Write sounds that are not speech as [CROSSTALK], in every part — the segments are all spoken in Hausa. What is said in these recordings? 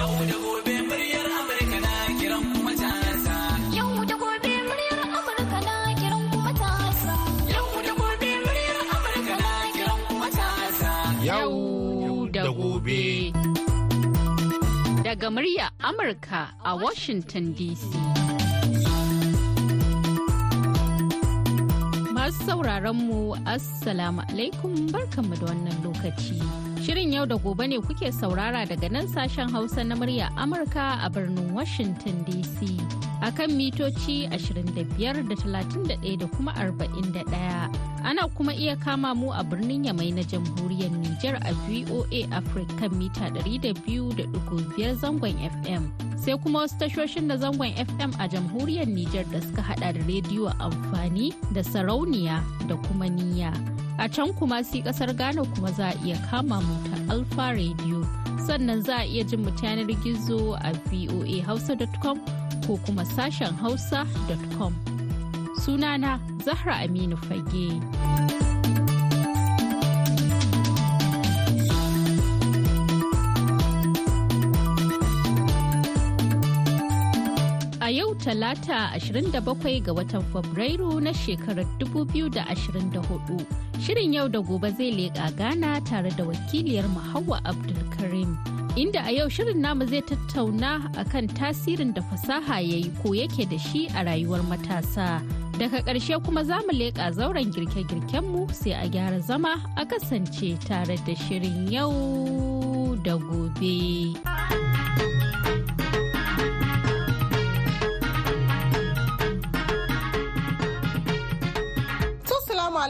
Yau da gobe muryar Amurka na kiran kuma tasa. Yau da gobe muryar Amurka na kiran kuma tasa. Yau da gobe muryar Amurka na kiran kuma tasa. Yau da gobe. Daga murya Amurka a Washington DC. Masu sauraron mu Assalamu alaikum barkanmu da wannan lokaci. Shirin yau da gobe ne kuke saurara daga nan sashen Hausa na murya Amurka a birnin Washington DC. A kan mitoci 25 da 31 da kuma 41. Ana kuma iya kama mu a birnin Yamai na jamhuriyar Nijar a VOA Africa mita 200.5 zangon FM. Sai kuma wasu tashoshin na zangon FM a jamhuriyar Nijar da suka hada da rediyo amfani da sarauniya da kuma niyya. A can kuma si ƙasar Ghana kuma za a iya kama mu ta Alfa Radio. Sannan za a iya jin mu yanar gizo a voahausa.com ko kuma sashen hausa.com. Sunana Zahra Aminu Fage. Talata 27 ga watan Fabrairu na shekarar 2024. Shirin yau da gobe zai leƙa Ghana tare da wakiliyar Hauwa Abdulkarim. Inda a yau shirin namu zai tattauna akan tasirin da fasaha ya yi ko yake da shi a rayuwar matasa. Daga ƙarshe kuma za mu leƙa zauren girke-girkenmu sai a gyara zama a kasance tare da shirin yau da gobe.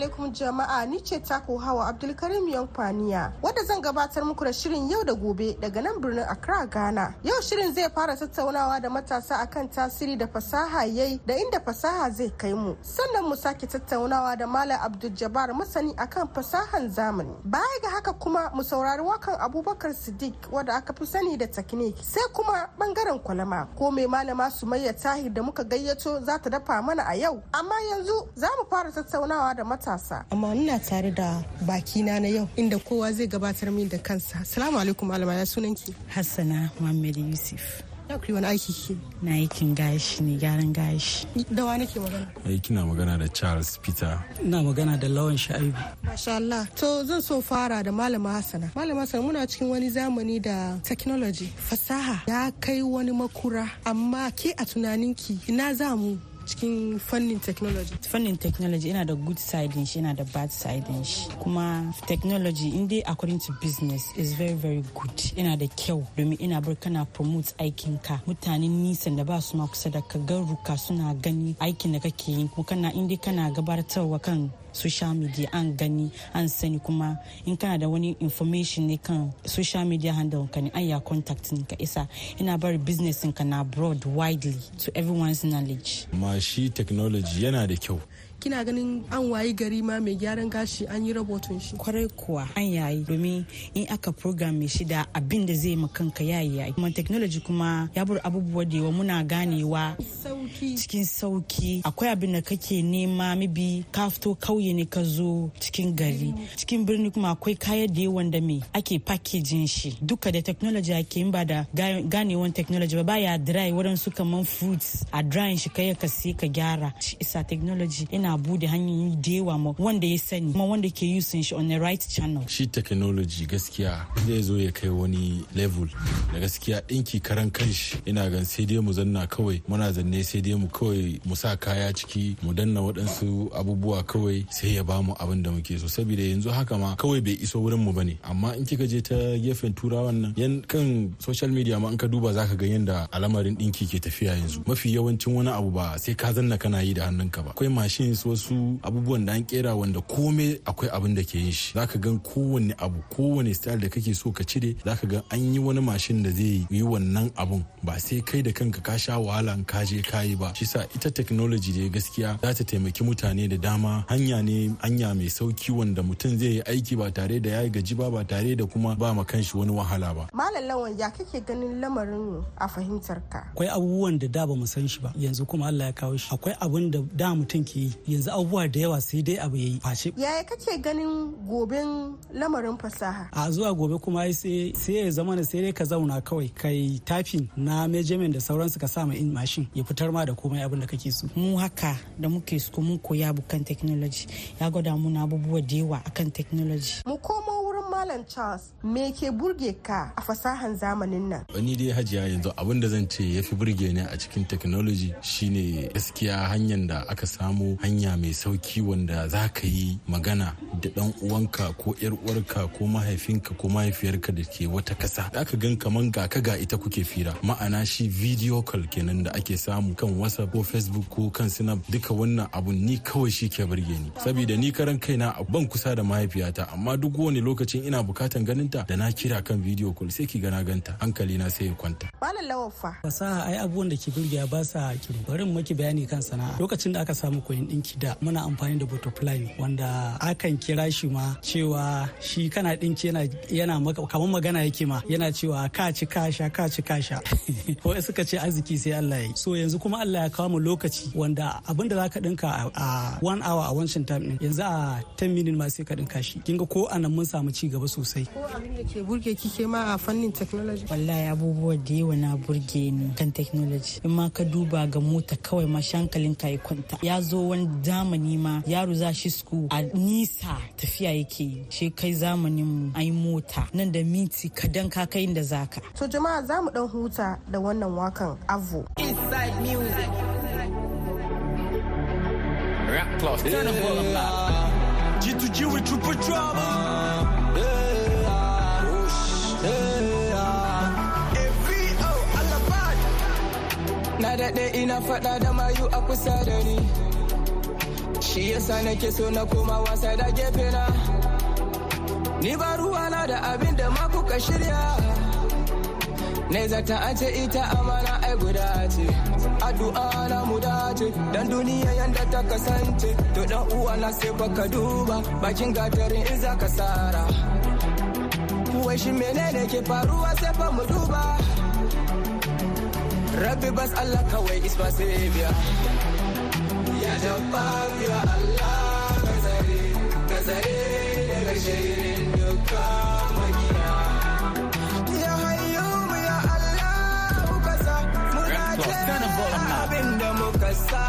Alaikum jama'a ni ce taku hawa Abdulkarim Yankwaniya wadda zan gabatar muku da shirin yau da gobe daga nan birnin Accra Ghana. Yau shirin zai fara tattaunawa da matasa akan tasiri da fasaha yayi da inda fasaha zai kai mu. Sannan mu sake tattaunawa da Malam Abdul masani akan fasahan zamani. Baya ga haka kuma mu saurari wakan Abubakar Siddiq wadda aka fi sani da technique. Sai kuma ɓangaren kwalama ko mai malama Sumayya Tahir da muka gayyato za ta dafa mana a yau. Amma yanzu za mu fara tattaunawa da matasa. Amma ina tare da bakina na yau inda kowa zai gabatar min da kansa. Salamu alaikum malama ya sunanki. Hassana Muhammad Yusuf. Ya kuri wani aiki ke. Na aikin gashi ne gyaran gashi. Da wa nake magana? ai kina magana da charles peter ina magana da lawan sha'ibu Masha Allah. To zan so fara da malama Hassana. Malama Hassana muna cikin wani zamani da technology fasaha ya kai wani makura amma ke a tunaninki ina za mu cikin fannin technology. fannin technology yana da good side shi yana da bad side shi. Kuma technology in dai according to business is very very good. Yana da kyau domin ina bar kana promote aikin ka. Mutanen nisan da ba su ma kusa da ka garuka suna gani aikin da kake yi. Kuma kana in dai kana gabatarwa kan social media an gani an sani kuma in kana da wani information ne kan social media handle ka ne an ya contact ka isa. Ina bari business ka na broad widely to everyone's knowledge. Amma shi technology yana da kyau. Kina ganin an wayi gari ma mai gyaran gashi an yi rabotun shi. ƙwarai kuwa an yayi. Domin in aka program shi da abin da zai kanka ya yi yayi. Kuma technology kuma ya bar abubuwa da yawa muna ganewa Sauki. cikin sauƙi. Akwai abin da kake nema mibi ka fito kauye ne ka zo cikin gari. Cikin birni kuma akwai kayan da yawan da me ake packaging shi. Duka da technology ake yin ba da ga- ganewan technology ba baya dry. Waɗansu kaman fruits a drying shi kai ka sai ka gyara. Shi isa technology yana buɗe hanyoyi da yawa ma wanda ya sani kuma wanda ke using shi on the right channel. Shi technology gaskiya zai zo ya kai wani level. Da gaskiya ɗinki karan kanshi ina gan sai dai mu zanna kawai muna zanne sai dai mu kawai mu sa kaya ciki mu danna waɗansu abubuwa kawai sai ya ba mu abin da muke so. Saboda yanzu haka ma kawai bai iso wurin mu ba ne. Amma in kika je ta gefen turawan nan yan kan social media ma in ka duba zaka ga yanda al'amarin ɗinki ke tafiya yanzu. Mafi yawancin wani abu ba sai ka zanna kana yi da hannunka ba. Akwai machines wasu abubuwan da an kera wanda komai akwai abin da ke yin shi. Zaka gan kowanne abu kowane style da kake so ka cire zaka ga an yi wani mashin da zai yi wannan abun. Ba sai kai da kanka ka sha wahala ka je ka yi ba. Shi sa ita technology da gaskiya za ta taimaki mutane da dama. Hanya ne hanya mai sauƙi wanda mutum zai yi aiki ba tare da ya gaji ba ba tare da kuma ba ma kanshi wani wahala ba. Malam Lawan ya kake ganin lamarin a fahimtar ka? akwai abubuwan da da ba mu san shi ba. Yanzu kuma Allah ya kawo shi. Akwai abun da da mutum ke yi. Yanzu abubuwa da yawa sai dai abu yayi face. Yaya kake ganin goben lamarin fasaha? A zuwa gobe kuma ai sai sai ya zama na sai dai ka zauna kawai kai typing na measurement da sauransu ka sa ma in machine ya fitar ma da komai abin da kake so. Mu haka da muke su mun koya bukan technology. Ya gwada muna abubuwa da yawa akan technology. Mu komo malam charles me ke burge ka a fasahan zamanin nan? Ni dai hajiya yanzu abin da zan ce ya fi burge ni a cikin technology shine gaskiya hanyar da aka samu hanya mai sauƙi wanda za ka yi magana da dan uwanka ko yar uwarka ko mahaifinka ko mahaifiyarka da ke wata kasa aka gan kaman ga ka ga ita kuke fira. Ma'ana shi video call kenan da ake samu kan whatsapp ko facebook ko kan snap duka wannan abun ni kawai shi ke burge ni. Saboda ni karan kaina ban kusa da mahaifiyata amma duk wani lokacin ina bukatan ganinta da na kira kan video call sai ki gana ganta. Hankali na sai ya kwanta. Malam lawan fa. Fasaha ai abubuwan da ke burgewa ba sa kiro bari mu maki bayani kan sana'a. Lokacin da aka samu koyin dinki da muna amfani da butterfly ne wanda akan kira shi ma cewa shi kana dinki yana yana maka kamar magana yake ma yana cewa ka ci ka sha ka ci ka sha. [LAUGHS] Ko suka ce arziki sai Allah ya yi. So yanzu kuma Allah ya kawo mu lokaci wanda abin da zaka dinka a one hour a wancan time din yanzu a 10 minutes ma sai ka dinka shi. Kinga ko a nan mun samu ci gaba. Sosai. Ko abin da ke burge kike ma a fannin technology? Wallahi abubuwa da yawa na burge ni kan technology. In ma ka duba ga mota kawai ma shankalin ka ya kwanta. Ya zo wani zamani ma yaro za shi school a nisa tafiya yake yi. Shi kai zamanin mu ai mota. Nan da minti kadan ka kai inda zaka to jama'a za mu dan huta da wannan wakan avo Inside music. Rap turn the volume up. G2G with triple drama. Na daɗe ina faɗa da mayu a kusa da ni. Shi yasa nake so na koma wasa da gefe na. Ni ba ruwana da abin da ma kuka shirya. Ne zata an ce ita amana ai guda ce. Addu'a na mu dace dan duniya yanda ta kasance. To dan uwa na sai baka duba bakin gatarin in za ka sara. Wai shi menene ke faruwa sai fa mu duba. Rabbi bas Allah kawai is my savior. Ya jabbar ya Allah ka zare, ka zare daga shirin magiya. Ya hayyu ya Allah ka sa mu dace abin da muka sa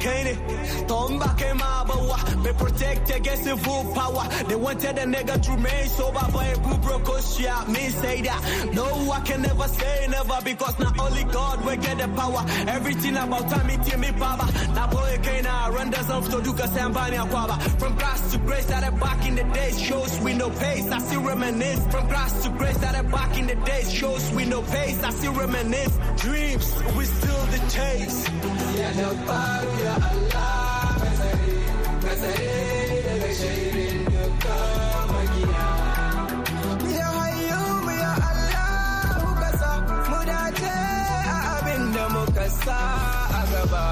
ma duka kai ne. Ton ba kai ma bawa bai protect against evil power. They wanted a nigga to remain sober but a boo broke me say that. No I can never say never because not only God will get the power. Everything about time it me baba. Na boy kai na run zan fito duka sai an bani akwaba. From grass to grace that back in the days shows we no pace. I still reminisce. From grass to grace that back in the days shows we no pace. I still reminisce. Dreams we still the chase. Ya jabbar ya Allah ka zare, ka zare daga shirin duka magiya. Ya hayyu ya Allah ka sa mu dace a abin da muka sa a gaba.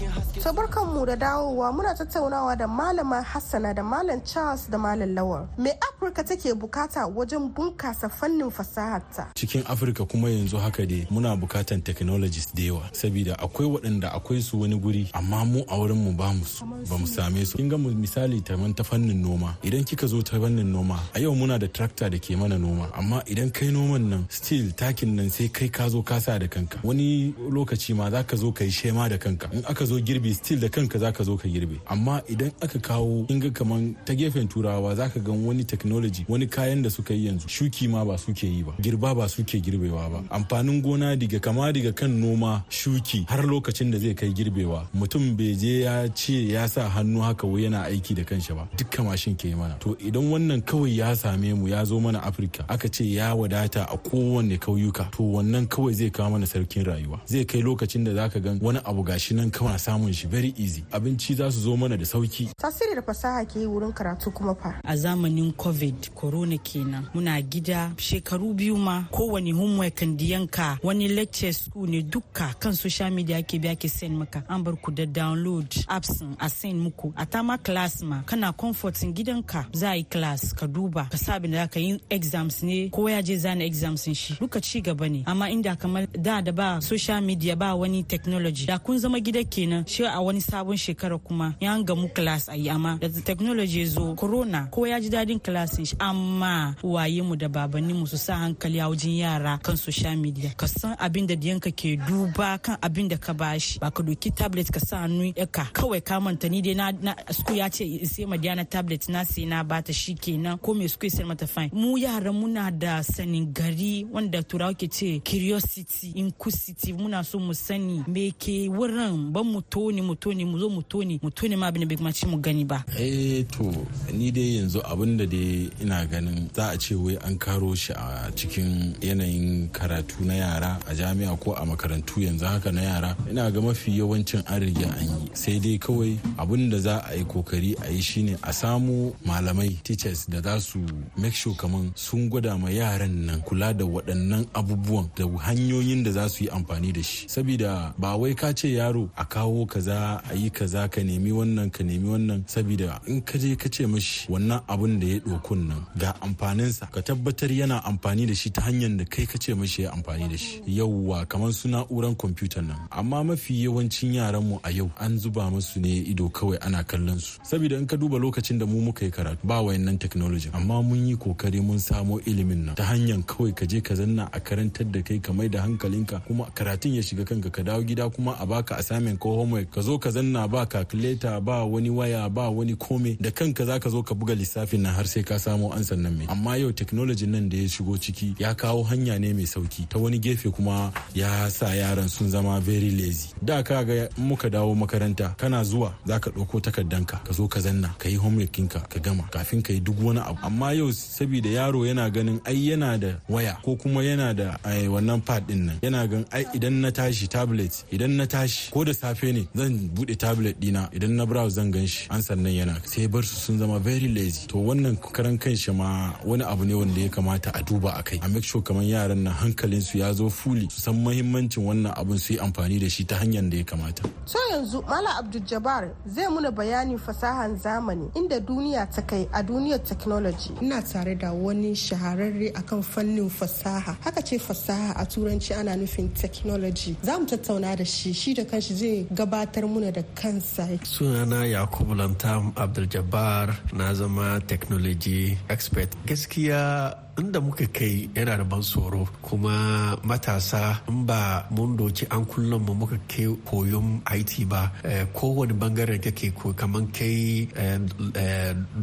Ina cikin haske. To barkanmu da dawowa muna tattaunawa da malama Hassana da malam Charles da malam Lawal. Me Afirka take buƙata wajen bunkasa fannin fasaharta? cikin afirka kuma yanzu haka dai muna bukatan technologies da yawa saboda akwai waɗanda akwai su wani guri amma mu a wurin mu ba mu su ba mu same su kin ga mu misali taman ta fannin noma idan kika zo ta fannin noma a yau muna da tractor da ke mana noma amma idan kai noman nan still takin nan sai kai ka zo ka sa da kanka wani lokaci ma za ka zo ka yi shema da kanka in aka zo girbi still da kanka za ka zo ka girbe. Amma idan aka kawo kin ga kaman ta gefen turawa za ka ga wani technology wani kayan da suka yi yanzu. Shuki ma ba suke yi ba girba ba suke girbewa ba. Amfanin gona diga kama diga kan noma shuki har lokacin da zai kai girbewa. Mutum bai je ya ce ya sa hannu haka wai yana aiki da kanshi ba. Dukkan mashin ke mana. To idan wannan kawai ya same mu ya zo mana afirka aka ce ya wadata a kowanne kauyuka to wannan kawai zai kawo mana sarkin rayuwa. Zai kai lokacin da zaka gan wani abu gashi nan kawai samun shi very easy. Abinci za su zo mana da sauƙi. Tasiri da fasaha ke yi wurin karatu kuma fa. A zamanin covid corona kenan. Muna gida shekaru biyu ma. Kowane homework diyanka wani lecture school ne dukka kan social media ke biya ke send maka. An bar ku da download apps a send muku. A tama class ma. Kana comforting gidanka za a yi class. Ka duba ka sabin da ka yi exams ne ko ya je zana exams shi. Duka ci gaba ne. Amma inda kamar da da ba social media ba wani technology. Da kun zama gida kenan. Shi a wani sabon shekara kuma ya gamu class a yi amma da technology zo corona ko ya ji daɗin classin shi. Amma waye mu da babanni mu su sa hankali a wajen yara kan social media. Ka san abin da diyanka ke duba kan abin da ka bashi ba ka doki tablet ka sa hannu ka. Kawai ka manta ni dai na, school ya ce sai ma diana tablet na sai na bata shi kenan. Ko me school sai mata fine. Mu yaran muna da sanin gari wanda turawa ke ce curiosity inquisitive muna so mu sani me ke wurin. Ban mu mu toni mu zo mu toni mu ma abin da bai kuma ci mu gani ba. Eh to ni dai yanzu abin da dai ina ganin za a ce wai an karo shi a cikin yanayin karatu na yara a jami'a ko a makarantu yanzu haka na yara. Ina ga mafi yawancin an riga an yi. Sai dai kawai abin da za a yi ƙoƙari a yi shine a samu malamai teachers da za su make sure kaman sun gwada ma yaran nan kula da waɗannan abubuwan da hanyoyin da za su yi amfani da shi. Saboda ba wai ka ce yaro a kawo kaza a yi kaza ka nemi wannan ka nemi wannan. Saboda in ka je ka ce mashi wannan abun da ya ɗokun nan ga amfaninsa. Ka tabbatar yana amfani da shi ta hanyar da kai ka ce mashi ya amfani da shi. Yauwa kamar su na'uran kwamfuta nan. Amma mafi yawancin yaran mu a yau an zuba musu ne ido kawai ana kallon su. Saboda in ka duba lokacin da mu muka yi karatu ba wayannan technology. Amma mun yi ƙoƙari mun samo ilimin nan ta hanyar kawai ka je ka zanna a karantar da kai ka mai da hankalinka kuma karatun ya shiga kanka ka dawo gida kuma a baka assignment homework ka zo ka zanna ba calculator ba wani waya ba wani kome. Da kanka za ka zo ka buga lissafin nan har sai ka samo ansan nan mai amma yau technology nan da ya shigo ciki ya kawo hanya ne mai sauƙi. Ta wani gefe kuma ya sa yaran sun zama very lazy. Da ka ga muka dawo makaranta kana zuwa za ka ɗauko takardanka ka zo ka zanna ka yi homework kinka ka gama kafin ka yi duk wani abu. Amma yau saboda yaro yana ganin ai yana da waya ko kuma yana da wannan pad ɗin nan yana ganin ai idan na tashi tablet idan na tashi ko da safe ne zan buɗe tablet dina idan na browse zan gan shi. An sannan yana. Sai bar su sun zama very lazy. To wannan karan kan shi ma wani abu ne wanda ya kamata a duba a kai. A make sure kamar yaran nan hankalin su ya zo fuli su san mahimmancin wannan abun su yi amfani da shi ta hanyar da ya kamata. So yanzu mala abdul jabbar zai muna bayanin fasahan zamani inda duniya ta kai a duniyar technology. Ina tare da wani shahararre akan fannin fasaha. Haka ce fasaha a turanci ana nufin technology. Za mu tattauna da shi. Shi da kanshi zai gabatar muna da kansa. Sunana yakubu lantam abdul jabbar na zama technology expert. Gaskiya inda muka kai yana da ban tsoro kuma matasa in ba mun doki an kullum mu muka kai koyon IT ba kowane ɓangaren kake ko kamar kai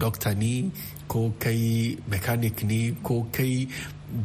dokta ne ko kai mechanic ne ko kai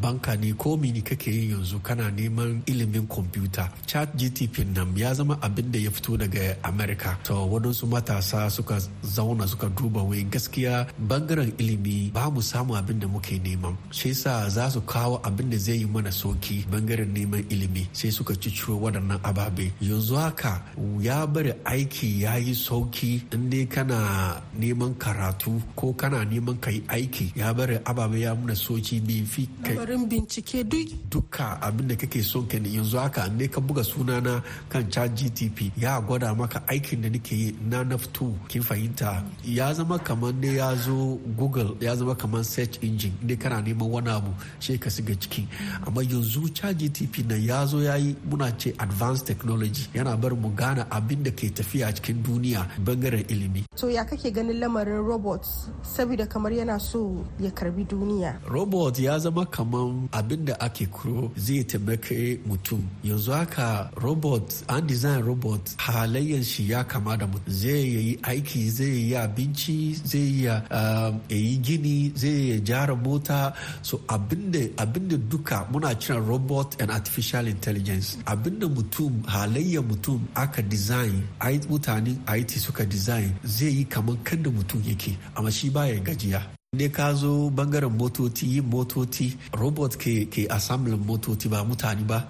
banka ne ko mini kake yi yanzu kana neman ilimin kwamfuta? Chat gtp nan ya zama abin da ya fito daga america. To waɗansu matasa suka zauna suka duba wai gaskiya ɓangaren ilimi ba mu samu abin da muke neman. Shi sa za su kawo abin da zai yi mana soki ɓangaren neman ilimi. Sai suka ciciro waɗannan ababe. Yanzu haka ya bari aiki ya yi sauƙi. In dai kana neman karatu ko kana neman ka yi aiki ya bari ababe ya muna soki bai fi barin bincike duk duka abin da kake son ka yanzu haka ne ka buga sunana kan chat gtp ya gwada maka aikin da nake yi na naftu. Kin fahimta? Ya zama kamar ne ya zo google ya zama kamar search engine. Ne kana neman wani abu sai ka shiga ciki. Amma yanzu chat gtp na ya zo ya yi muna ce advanced technology. Yana bar mu gane abin da ke tafiya cikin duniya ɓangaren ilimi. To ya kake ganin lamarin robot saboda kamar yana so ya karɓi duniya. Robot ya zama kamar abin da ake kuro zai taimaka mutum. Yanzu haka robot an design robot halayyar shi ya kama da mutum. Zai yi aiki zai yi abinci zai yi gini zai yi jara mota. So abin da duka muna kiran robot and artificial intelligence. Abinda mutum halayyar mutum aka design mutanen IT suka design zai yi kamar kan da mutum yake amma shi baya gajiya. Ne ka zo ɓangaren motoci yin motoci robot ke ke assemblin motoci ba mutane ba.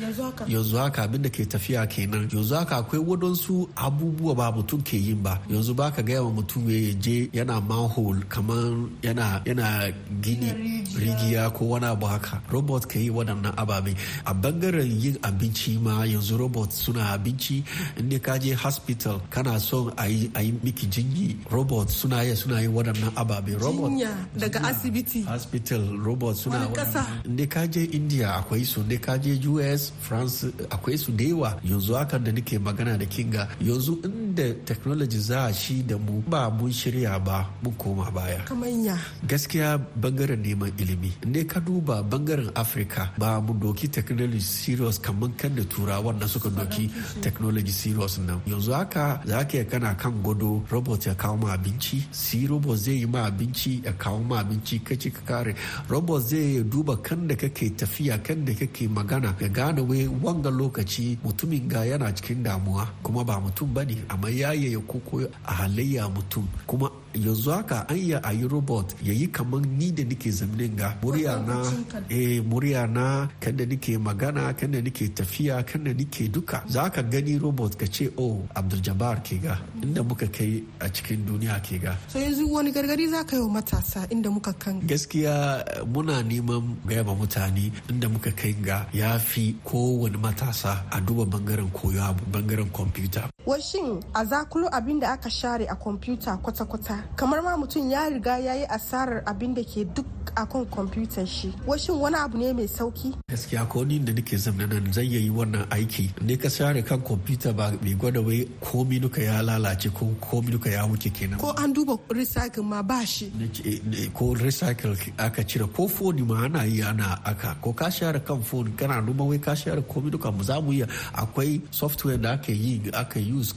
Yanzu haka? Abin da ke tafiya kenan. Yanzu haka akwai wadansu abubuwa ba mutum ke yin ba. Yanzu ba ka gaya wa mutum ya je yana manhole kamar yana yana gini rigiya ko wani abu haka. Robot ke yi waɗannan ababe. A ɓangaren yin abinci ma yanzu robot suna abinci. Inda ka je hospital kana son a yi miki jinyi robot suna yi suna yi waɗannan ababe. Robot daga asibiti. Hospital robot suna inda ka je india akwai su. Inda ka je us france akwai su da yawa. Yanzu hakan da nake magana da kinga yanzu inda technology za a shi da mu ba mun shirya ba mun koma baya. Kamanya gaskiya ɓangaren neman ilimi. Inda ka duba ɓangaren afirka ba mu doki technology serious kamar kan da turawan na suka doki technology serious nan. Yanzu haka za ka kana kan gado robot ya kawo ma abinci si robot zai yi ma abinci ya kawo ma abinci kaci ka kare. Robot zai duba kan da kake tafiya kan da kake magana ya gane wai wanga lokaci mutumin ga yana cikin damuwa kuma ba mutum ba ne amma ya ya koko a halayya mutum. Kuma yanzu haka an yi a yi robot ya yi kamar ni da nake zamanin ga murya na eh murya na kan da nake magana kan da nake tafiya kan da nake duka. Za ka gani robot ka ce oh abdul jabbar ke ga inda muka kai a cikin duniya ke ga. So yanzu wani gargaɗi za ka yi wa matasa inda muka kan? Gaskiya muna neman gaya ma mutane inda muka kai ga ya fi kowane matasa a duba ɓangaren koyo a ɓangaren kwamfuta. Washin a zakulo abin da aka share a kwamfuta kwata-kwata? Kamar ma mutum ya riga ya yi asarar abin da ke duk akan kwamfutar shi. Washin wani abu ne mai sauƙi? Gaskiya ko ni da nake zama nan zai yi wannan aiki. Ne ka share kan kwamfuta ba bai gwada wai komi nuka ya lalace ko komi nuka ya wuce kenan. Ko an duba recycle ma ba shi? Ko recycle aka cire ko foni ma ana yi ana aka. Ko ka share kan foni kana numa wai ka share komi duka mu za mu iya. Akwai software da aka yi aka use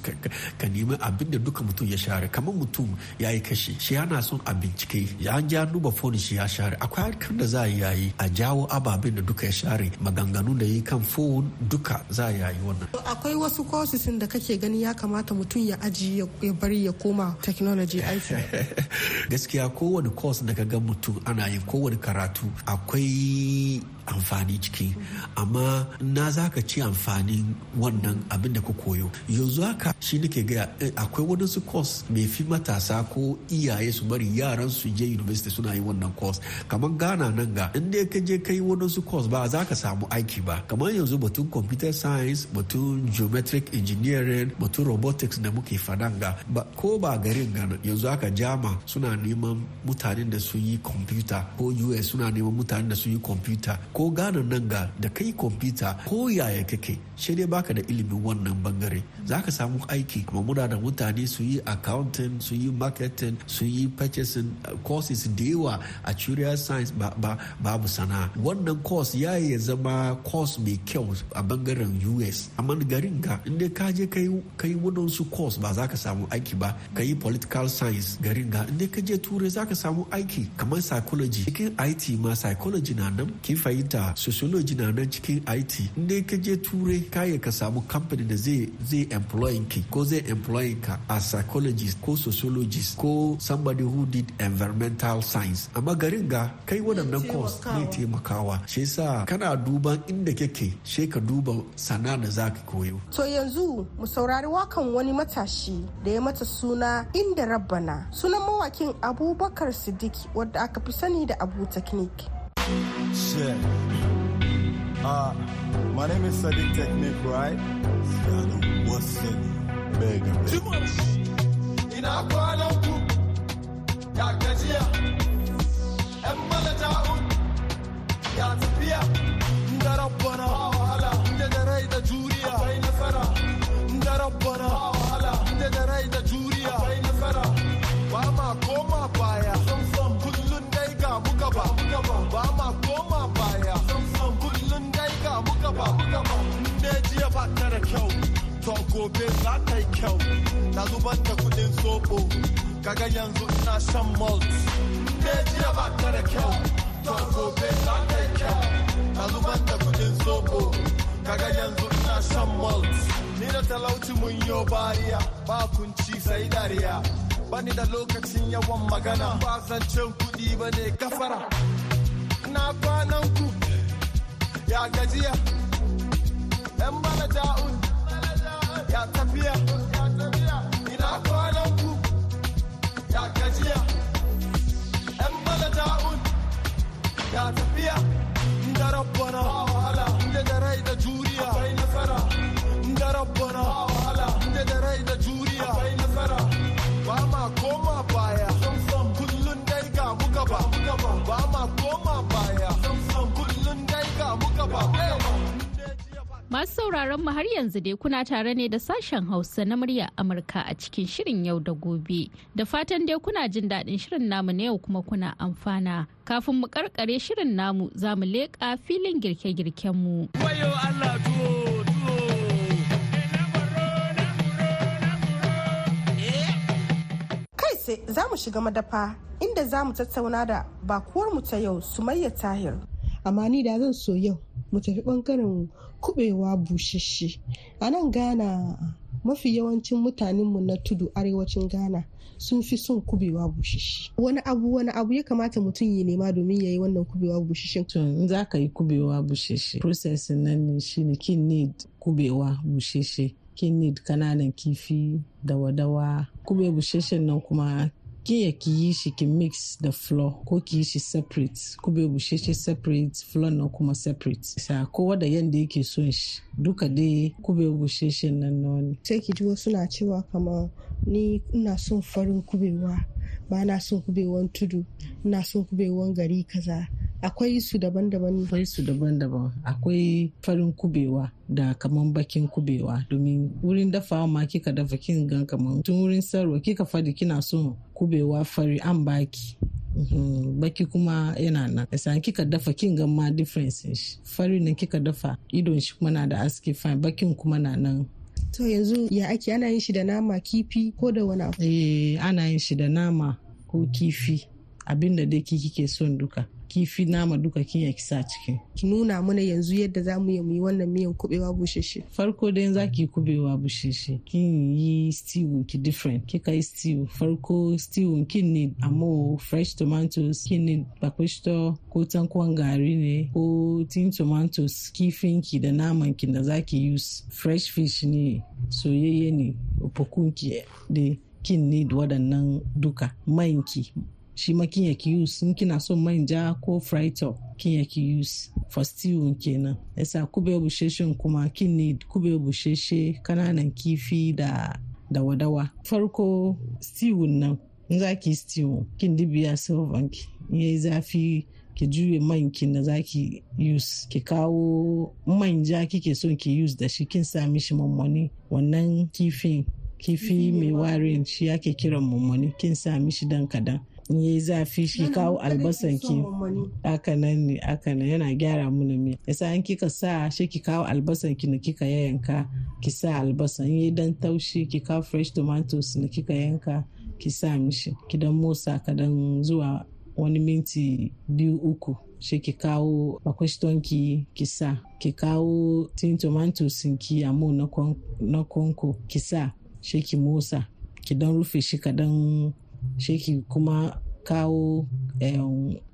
ka nemi abin da duka mutum ya share. Kamar mutum ya yi kashe shi yana son a bincike. Ya an ja duba foni shi ya share. Akwai harkar da za a yi a jawo ababen da duka ya share maganganu da yi kan fon duka za a yi wannan. Akwai wasu courses da kake gani ya kamata mutum ya aji ya bari ya koma technology aiki. [LAUGHS] Gaskiya kowane course da ka ga mutum ana yin kowane karatu akwai amfani ciki. Amma na za ka ci amfanin wannan abin da ka koyo. Yanzu haka shi nake gaya akwai wadansu course mai fi matasa ko iyaye su bari yaran su je university suna yin wannan course. Kamar ghana nan ga in dai ka je kai wadansu course ba za ka samu aiki ba. Kamar yanzu batun computer science batun geometric engineering batun robotics da muke fadan ga ko ba garin gana yanzu haka jama suna neman mutanen da su yi computer ko us suna neman mutanen da su yi computer. Ko gane nan ga da kai kwamfuta ko yaya kake shi dai baka da ilimin wannan ɓangare. Za ka samu aiki kuma muna da mutane su yi accounting su yi marketing su yi purchasing courses da yawa a curious science babu sana'a. Wannan course ya ya zama course mai kyau a ɓangaren us amma garin ga inda ka je kai wadansu course ba za ka samu aiki ba. Ka yi political science garin ga inda ka je turai za ka samu aiki kamar psychology. Cikin it ma psychology na nan kin fahimta sociology na nan cikin it inda ka je turai kaya ka samu company da zai zai employing ki ko zai employing ka a psychologist ko sociologist ko somebody who did environmental science. Amma garin ga kai waɗannan course ne taimakawa. Shi yasa kana duban inda kake shi ka duba sana da za ka koyo. To yanzu mu saurari wakan wani matashi da ya mata suna inda rabbana. Sunan mawakin abubakar siddiq wadda aka fi sani da abu technique Shit. Uh, my name is Sadiq Technique, right? Sadiq, what's it? Mega, mega. Ina kwanan ku, ya gajiya, ‘yan malaja'un, ya tafiya, gobe za ta yi kyau, na zubar da kuɗin soɓo, kaga yanzu ina shan malt, ne jiya ba ta da kyau, to gobe za ta yi kyau, na zubar da kuɗin soɓo, kaga yanzu ina shan malt, ni da talauci mun yo bariya, ba kunci sai dariya. bani da lokacin yawan magana. Ba zancen kuɗi ba ne gafara na kwanan ku. Ya gajiya. Yan bala ja'un. Ya tafiya ina kwanan ku? Yan bala ja'un ya wahala. Inda da rai da juriya akwai nasara. Masu sauraron mu har yanzu dai kuna tare ne da sashen Hausa na murya Amurka a cikin shirin yau da gobe. Da fatan dai kuna jin daɗin shirin namu na yau kuma kuna amfana. Kafin mu karkare shirin namu za mu leƙa filin girke-girken mu. Allah. Kai sai za mu shiga madafa inda za mu tattauna da bakuwar mu ta yau Sumayya Tahir. Amma ni da zan so yau mu tafi ɓangaren kubewa bushashe. A nan Ghana mafi yawancin mutanenmu na tudu arewacin Ghana sun fi son kubewa bushashe. Wani abu wani abu ya kamata mutum ya nema domin ya yi wannan kubewa bushashe. To in za ka yi kubewa busheshe processing nan ne shine kin need kubewa busheshe kin need ƙananan kifi dawa-dawa kube busheshen nan kuma kin ya ki yi shi ki mix da flour ko ki yi shi separate kube busheshe separate flour nan kuma separate. Sa kowa da yanda yake son shi duka dai kube busheshen nan na wani Sai ki ji wasu na cewa kamar ni ina son farin kubewa ba na son kubewan tudu ina son kubewan gari kaza akwai su daban-daban. Akwai su daban-daban. Akwai farin kubewa da kaman bakin kubewa. Domin wurin dafawa ma kika dafa kin gan kaman tun wurin sarwa kika faɗi kina son kubewa fari an baki. Mhm, baki kuma yana nan. Yasa kika dafa kin gan ma difference shi. Fari nan kika dafa idon shi kuma na da aski fine bakin kuma na nan. To yanzu ya ake? Ana yin shi da nama kifi ko da wani abu? Eh ana yin shi da nama ko kifi. Abinda dai ki kike son duka. Kifi nama duka kin ya kisa ciki. Ki nuna mana yanzu yadda za mu yi wannan miyan kubewa bushashe farko dai za ki kubewa busheshe kin yi stew ki different. Kika yi stew. Farko stew kin need amo fresh tomatoes kin need bakwisto ko tankwan gari ne ko tin tomatoes. Kifin ki da naman ki da za ki use fresh fish ne soyayye ne opokun ki da kin need waɗannan duka. Manki shi ma kin yaki use in kina son manja ko frito kin yaki use for stew kenan. Yasa kube busheshen kuma kin need kube busheshe ƙananan kifi da da wadawa. Farko stew nan in za ki stew kin dibiya silvan ki in yayi zafi ki juye man kin da zaki use. Ki kawo manja kike son ki use da shi kin sa mishi mammani wannan kifin kifi mai warin shi ake kiran mammani kin sa mishi dan kadan. Yayi zafi shi kawo albasan ki. haka nan ne haka nan yana gyara mana miya yasa in kika sa shi ki kawo albasan ki na kika yanka ki sa albasan. Yayi dan taushi ki kawo fresh tomatoes na kika yanka ki sa mishi. Ki dan motsa kadan zuwa wani minti biyu uku. Shi ki kawo bakwashton ki sa. Ki kawo tin tomatoes ki kon- na konko ki sa. Shi ki motsa. Ki dan rufe shi kadan shi kuma kawo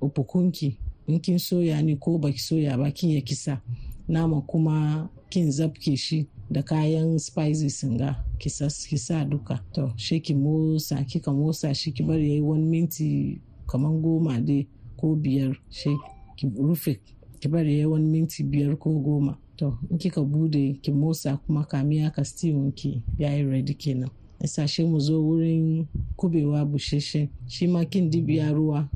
upukunki. In kin soya ne ko baki soya ba kin ya kisa. Nama kuma kin zabke shi da kayan spices ga kisa duka. To shi ki motsa kika motsa shi ki bari yayi wani minti kaman goma dai ko biyar shi ki rufe ki bari yayi wani minti biyar ko goma. To in kika buɗe ki motsa kuma kamiya ka stew ki yayi ready kenan. Sashe mu zo wurin kubewa busheshe. Shi ma kin dibiya ruwa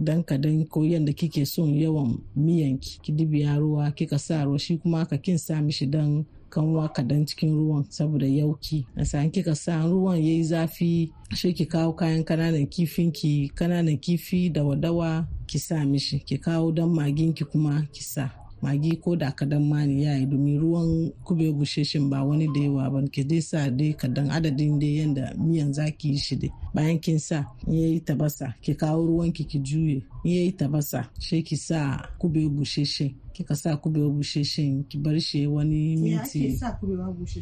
dan kadan ko yadda kike son yawan miyanki ki dibiya ruwa kika sa ruwa. Shi kuma ka kin sa mishi dan kanwa kadan cikin ruwan saboda yauki. Na kika sa ruwan yayi zafi shi ki kawo kayan ƙananan kifin ki ƙananan kifi da wadawa ki sa mishi. Ki kawo dan magin ki kuma ki sa. Magi ko da kadan ma ne yayi domin ruwan kube busheshin ba wani da yawa ba. Ki dai sa dai kadan adadin dai yanda miyan zaki yi shi dai. Bayan kin sa in yayi tabasa ki kawo ruwan ki ki juye. In yayi tabasa sai ki sa kube busheshin kika sa kube busheshin ki bar shi wani minti.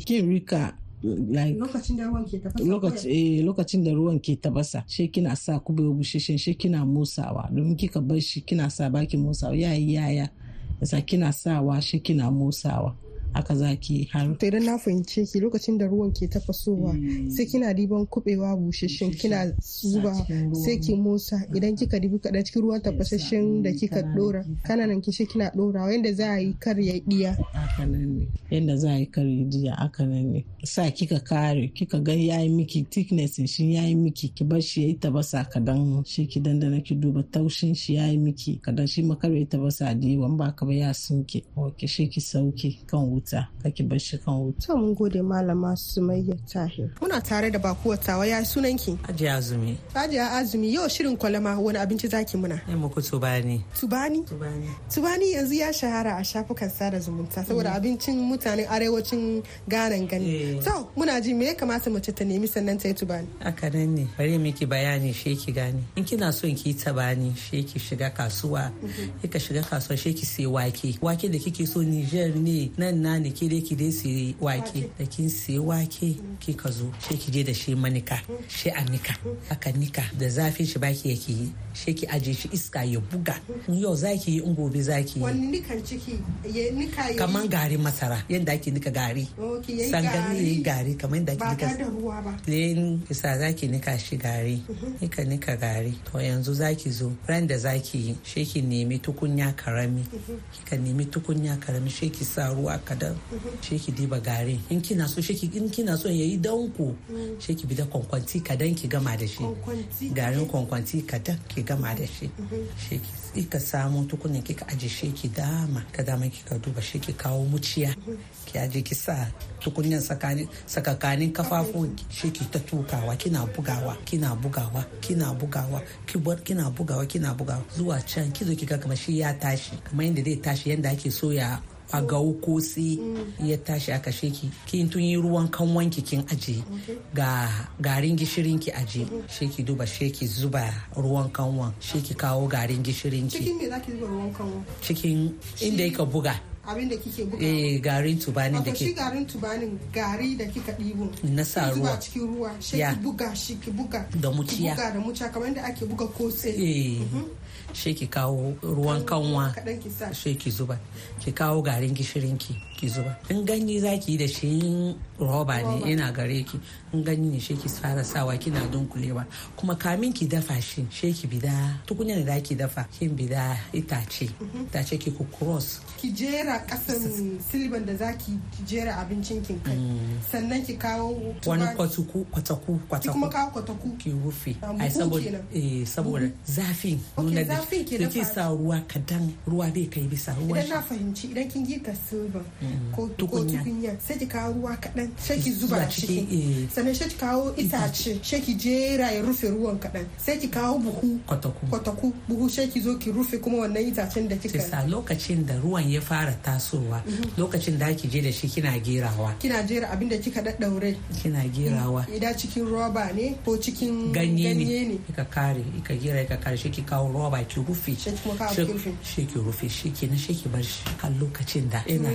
kin riƙa like lokacin da ruwan ke tafasa eh, lokacin da ruwan ke tabasa shi kina sa kubewa busheshen shi kina musawa domin kika bar shi kina sa baki musawa yayi yaya yasa kina sawa shi kina musawa haka zaki har to idan na fahimce ki lokacin da ruwan ke tafasowa sai kina diban kubewa busheshen kina zuba sai ki musa idan kika dibi kaɗan cikin ruwan tafasashen da kika dora ƙananan kishi kina dorawa yanda za a yi kar ya diya yadda za a yi kare jiya haka nan ne. Sa kika kare kika ga yayi miki thickness shi yayi miki ki bar shi yayi tabasa kadan shi ki dandana ki duba taushin shi yayi miki kadan shi makar tabasa da yawan ba ka ba ya sunke. Ki shi ki sauke kan wuta. Kaki bar shi kan wuta to mun gode malama sumayya tahir muna tare da bakuwar tawa ya sunan ki Aji azumi. Hajiya Azumi yau shirin kwalama wani abinci zaki muna Ne muku tubani. tubani Tubani. tubani yanzu ya shahara a shafukan sada zumunta saboda abincin mutanen arewacin Ghana gani to muna ji me ya kamata mace ta nemi sannan ta yi tubani Haka nan ne. Bari miki bayani shi ki gane. In kina son ki yi tabani shi ki shiga kasuwa. Kika shiga kasuwa shi ki sai wake. Wake da kike so Niger ne nan na ne ki dai ki dai sai wake. Da kin sai wake kika zo shi ki je da shi manika. Shi a nika. Aka nika da zafin shi baki yake yi. Shi ki aje shi iska ya buga. In yau zaki yi in gobe zaki yi. wani nikan ciki ya nika ya Kaman garin masara yadda ake nika gari. Sangani gari. yayi gari kamar yadda ake ba nika tare da ruwa ba Len kisa zaki nika shi gari, nika nika gari. To yanzu zaki zo ran da zaki yi, she ki nemi tukunya ƙarami. Kika nemi tukunya ƙarami she ki sa ruwa kadan. She ki diba gari. In kina so she ki in kina so yayi danko, she ki bi da kwankwanti kadan ki gama da shi. Garin kwankwanti kadan ki gama da shi. She ki kika samu tukunya kika aje she ki dama. Ka dama kika duba she ki kawo muciya. Ki aje ki sa tsakanin sakakanin kafafun shi ki ta tukawa kina bugawa kina bugawa kina bugawa ki bar kina bugawa kina bugawa zuwa can kizo kika kamar shi ya tashi kamar yadda zai tashi yadda ake soya a gawo ko sai ya tashi aka sheki kin tun yi ruwan kanwan ki kin aje ga garin gishirin ki aje sheki duba sheki zuba ruwan kanwan sheki kawo garin gishirin ki. Cikin me zaki zuba ruwan kanwa cikin inda yaka buga. Abin da kike buga. Eh garin tubanin da wato shi ke. garin tubanin gari da kika ɗibo Na sa ki ruwa. cikin ruwa shi ki buga shi ki buga. Da ki muciya. buga da muciya kamar yadda ake buga kose. Eh. Shi ki kawo ruwan kanwa. Shi ki zuba. Ki kawo garin gishirin ki ki zuba. In ganye za ki yi da shi in roba ne yana gare ki. In ganye ne shi ki fara sawa kina dunkulewa. Kuma kamin ki dafa shi shi ki bida tukunya da ki dafa kin bida itace. Itace ki ku cross. Ki jera kasan silban da zaki jera abincin kin kai. Sannan ki kawo wani kwatuku kwataku ki kwataku kuma kawo kwataku ki rufe. Ah, ai saboda eh saboda zafin Ok, nuna da dafa. sa ruwa kadan ruwa bai kai bisa ruwan idan na fahimci idan kin girka silban ko Tukunya. sai ki kawo ruwa kaɗan sai ki zuba ciki eh. sannan sai ki kawo itace sai ki jera ya rufe ruwan kaɗan. Sai ki kawo buhu kwataku. buhu sai ki zo ki rufe kuma wannan itacen da kika sa lokacin da ruwan ya fara tasowa lokacin da ake je da shi kina gerawa. Kina jera abin da kika daddaure. Kina gerawa. Idan cikin roba ne ko cikin ganye ne. ne? Ka kare ka gera ka kare shi ki kawo roba ki rufe. Shi- ki rufe. shi ki ki na shi ki bar shi har lokacin da ina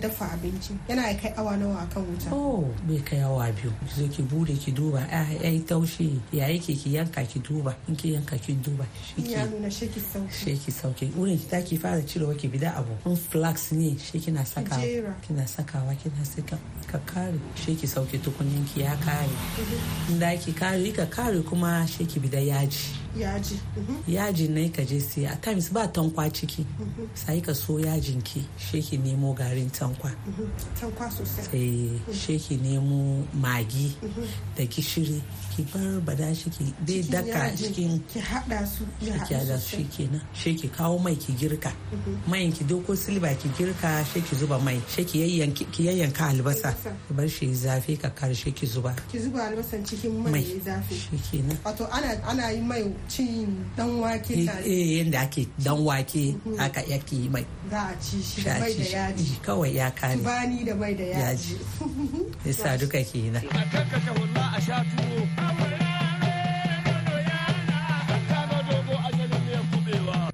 dafa abinci yana kai awa nawa akan wuta Oh, bai kai awa biyu. Zo ki buɗe ki duba, ah, ya yi taushi, ya yake ki yanka ki duba, in ki yanka ki duba, shi ya nuna shaki sauƙi shi ki sauke. Wurin ki taki fara cirewa ki bida abu. In flax ne, shi kina sakawa. Kina sakawa, kina saka ka kare. Shi ki sauke tukunyan ki ya kare. In da ki kare, ka kare kuma shi ki bida yaji. Yaji. Mhm. Yaji ne ka je siya. At times ba tankwa ciki. Sai ka so yajin ki, shi ki nemo garin tankwa. Mhm. tankwa sosai. Sai she ki nemo magi da gishiri. Ki bar ba da shi ki dai daka cikin ki hada su ki haɗu da shi sosai. kenan she ki kawo mai ki girka. Mai ki doko silba ki girka she ki zuba mai. She ki yayyanki ki yayyanka albasa. Bar shi zafi ka kare she ki zuba. Ki zuba albasan cikin mai zafi. Shi kenan wato ana ana yi mai cin dan wake eh tare eh, yanda ake dan wake haka yake yi mai. Za a ci shi Sha da mai ci da yaji. Kawai ya kare. Tubani da mai da yaji. [LAUGHS] yasa duka kenan. To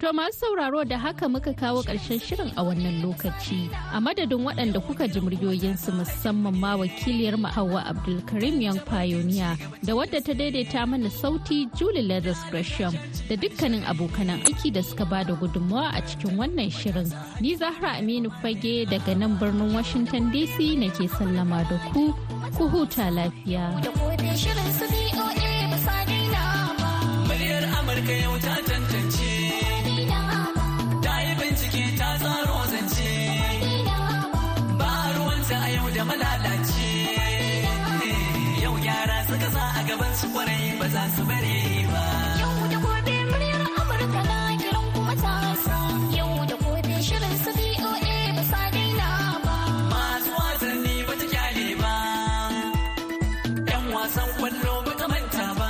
To masu sauraro da haka muka kawo ƙarshen shirin a wannan lokaci. A madadin waɗanda kuka ji muryoyinsu musamman ma wakiliyar mu Hauwa Abdulkarim Young Pioneer da wadda ta daidaita mana sauti Julie Leathers Gresham da dukkanin abokanan aiki da suka ba da gudunmawa a cikin wannan shirin. Ni Zahra Aminu Fage daga nan birnin Washington DC nake sallama da ku, ku huta lafiya. Muryar Amurka yau. Ta